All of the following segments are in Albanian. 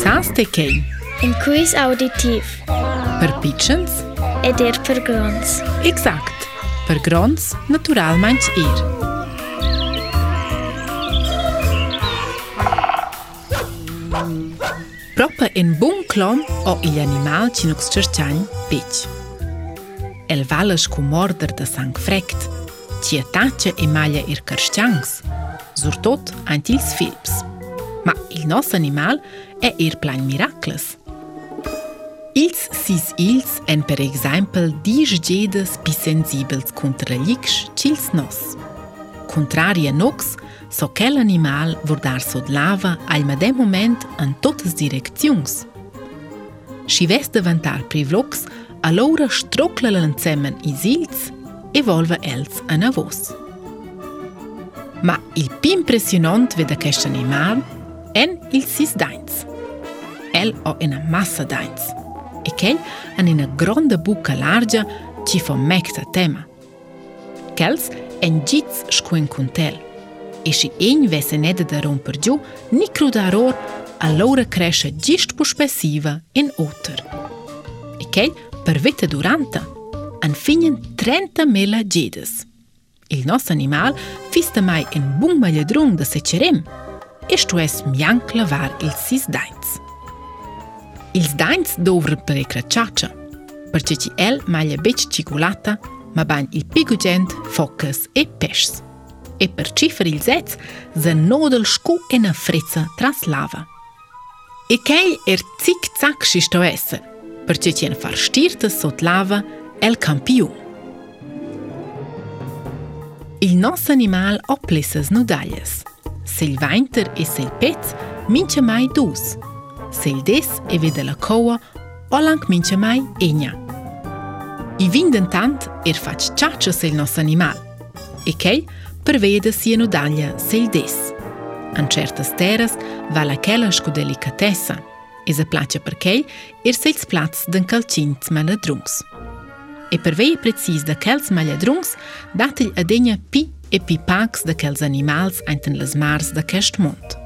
Sans të kej. Inkuis auditiv. Për pichens? Edir për grons. Exakt. Për grons, natural manç ir. Propa in bun klom o il animal që nuk së qërqan, pich. El valësh ku mordër të sang frekt, që e ta që i malja ir kërshqangës, zurtot antils filps. il nostro animal è er plein miracles. Ils sis ils en per exempel dis jedes bis sensibels contra l'ix chils nos. Contrari a nox, so che animal vordar sod lava al medem moment en totes direcziuns. Si ves davantar privlox, allora strocla l'ensemmen is ils e volva els en avos. Ma il più impressionant vede questo animal en il sis dains el o en massa dains e ken an in gronda buka larga tifo mecta tema kals en gitz skuen kuntel e shi en veseneda romper dju ni cruda ro a lore crasche dist puspesive in utr e ken per vite durata an finen 30 mila gitz il nosto animal fiste mai en bungmale drung da se cherem e shtu es mjank lëvar il si zdajnës. Il zdajnës do vrë për e kreqaqë, për që që el ma lë beq qikulata, ma ban il pigu gjendë fokës e peshës. E për qifër il zecë, zë në dëll shku e në frecë tras lava. E kej er cik cak shi esë, për që që në farshtirë të sot lava, el kampiu. Il nos animal o plesës në daljesë. Silvainter e sil pez mince mai dus. Sil des e vede la coa o lang mince mai egna. I vinden tant er fac ciaccia sil nos animal. E chei prevede sieno daglia sil des. An certas terras va la chela scu delicatessa. E se place per chei er sils plats d'un calcint maladrungs. E per veie precis da chels maladrungs datil adegna pi e pi paks dhe kelles animals a të lëzmarës dhe kesht mund.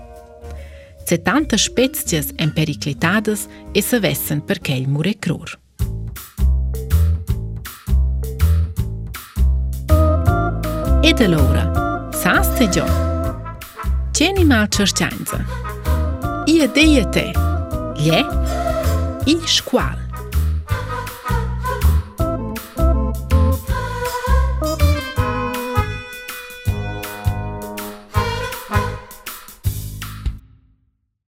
Se tante shpecjes e periklitades e së vesën për kej mure krurë. E të lora, sa së të gjohë? Qeni malë qërë I e dhe te, i shkualë.